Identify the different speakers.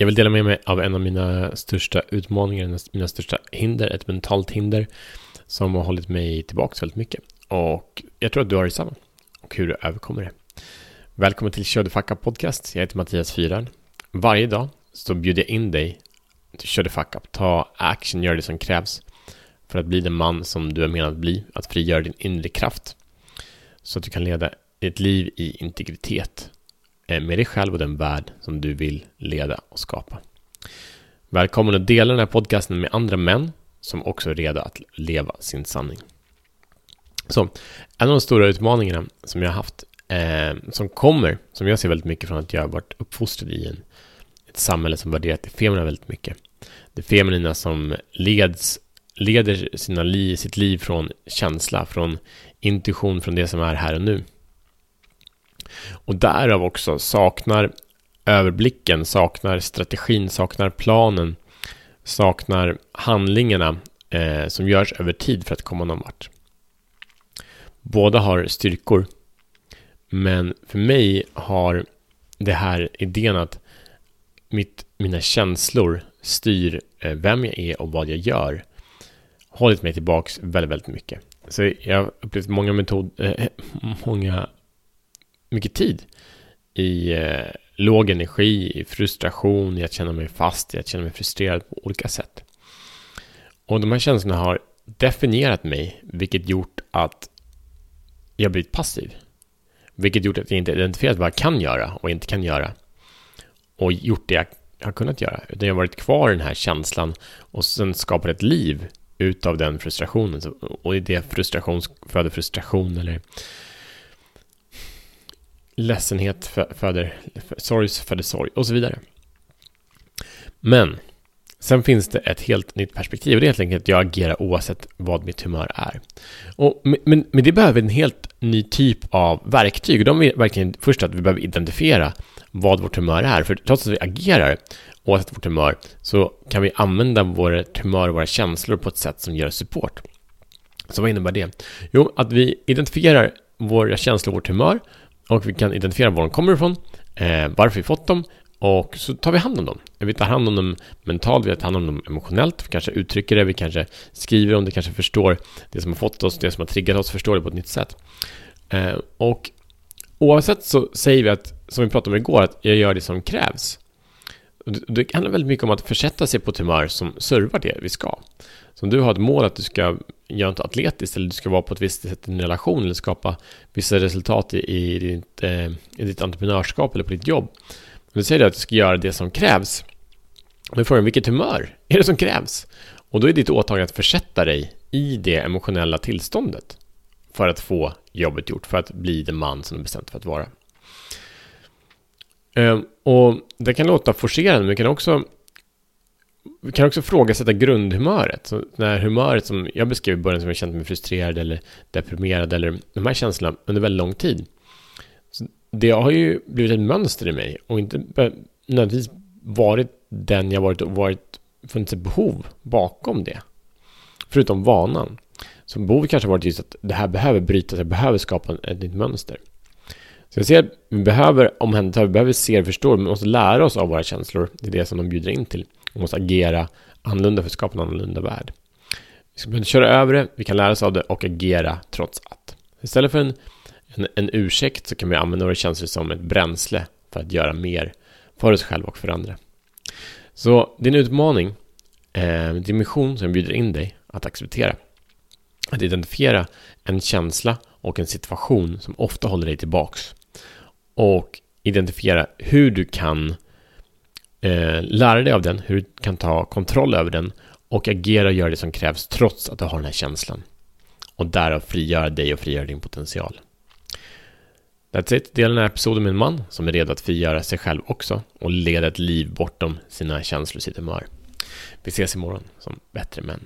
Speaker 1: Jag vill dela med mig av en av mina största utmaningar, mina största hinder, ett mentalt hinder som har hållit mig tillbaka väldigt mycket. Och jag tror att du har detsamma och hur du överkommer det. Välkommen till Kör Podcast. Jag heter Mattias Fyran. Varje dag så bjuder jag in dig till Kör Ta action, gör det som krävs för att bli den man som du är menad att bli. Att frigöra din inre kraft så att du kan leda ett liv i integritet Eh, med dig själv och den värld som du vill leda och skapa. Välkommen att dela den här podcasten med andra män som också är redo att leva sin sanning. Så, en av de stora utmaningarna som jag har haft, eh, som kommer, som jag ser väldigt mycket från att jag har varit uppfostrad i en, ett samhälle som värderat det feminina väldigt mycket. Det feminina som leds, leder sina liv, sitt liv från känsla, från intuition, från det som är här och nu. Och därav också saknar överblicken, saknar strategin, saknar planen, saknar handlingarna eh, som görs över tid för att komma någon vart. Båda har styrkor, men för mig har det här idén att mitt, mina känslor styr eh, vem jag är och vad jag gör hållit mig tillbaks väldigt, väldigt mycket. Så jag har upplevt många metoder, eh, många mycket tid i eh, låg energi, i frustration, i att känna mig fast, i att känna mig frustrerad på olika sätt. Och de här känslorna har definierat mig, vilket gjort att jag blivit passiv. Vilket gjort att jag inte identifierat vad jag kan göra och inte kan göra. Och gjort det jag har kunnat göra. Utan jag har varit kvar i den här känslan och sen skapat ett liv utav den frustrationen. Och i det frustration föder frustration eller ledsenhet föder sorg föder sorg och så vidare. Men sen finns det ett helt nytt perspektiv och det är helt enkelt att jag agerar oavsett vad mitt humör är. Och, men, men det behöver en helt ny typ av verktyg och de är verkligen först att vi behöver identifiera vad vårt humör är. För trots att vi agerar oavsett vårt humör så kan vi använda vårt humör och våra känslor på ett sätt som ger support. Så vad innebär det? Jo, att vi identifierar våra känslor och vårt humör och vi kan identifiera var de kommer ifrån, eh, varför vi fått dem och så tar vi hand om dem. Vi tar hand om dem mentalt, vi tar hand om dem emotionellt, vi kanske uttrycker det, vi kanske skriver om det, kanske förstår det som har fått oss, det som har triggat oss, förstår det på ett nytt sätt. Eh, och oavsett så säger vi att, som vi pratade om igår, att jag gör det som krävs. Det handlar väldigt mycket om att försätta sig på ett humör som servar det vi ska. Så om du har ett mål att du ska göra något atletiskt eller du ska vara på ett visst sätt i en relation eller skapa vissa resultat i, i, ditt, eh, i ditt entreprenörskap eller på ditt jobb. Om du säger att du ska göra det som krävs. Då är frågan vilket humör är det som krävs? Och då är ditt åtagande att försätta dig i det emotionella tillståndet för att få jobbet gjort, för att bli den man som du bestämt för att vara. Ehm, och det kan låta forcerande, men det kan också vi kan också frågasätta grundhumöret. Så det här humöret som jag beskrev i början som jag kände mig frustrerad eller deprimerad eller de här känslorna under väldigt lång tid. Så det har ju blivit ett mönster i mig och inte nödvändigtvis varit den jag varit och varit funnits ett behov bakom det. Förutom vanan. Så behovet kanske varit just att det här behöver brytas, jag behöver skapa ett nytt mönster. Så jag ser att vi behöver omhänderta, vi behöver se och förstå, vi måste lära oss av våra känslor. Det är det som de bjuder in till. Vi måste agera annorlunda för att skapa en annorlunda värld. Vi ska köra över det, vi kan lära oss av det och agera trots att. Istället för en, en, en ursäkt så kan vi använda våra känslor som ett bränsle för att göra mer för oss själva och för andra. Så din utmaning, eh, din mission som bjuder in dig att acceptera. Att identifiera en känsla och en situation som ofta håller dig tillbaks. Och identifiera hur du kan eh, lära dig av den, hur du kan ta kontroll över den och agera och göra det som krävs trots att du har den här känslan. Och därav frigöra dig och frigöra din potential. That's it. Dela den här episoden med en man som är redo att frigöra sig själv också och leda ett liv bortom sina känslor och sitt humör. Vi ses imorgon som bättre män.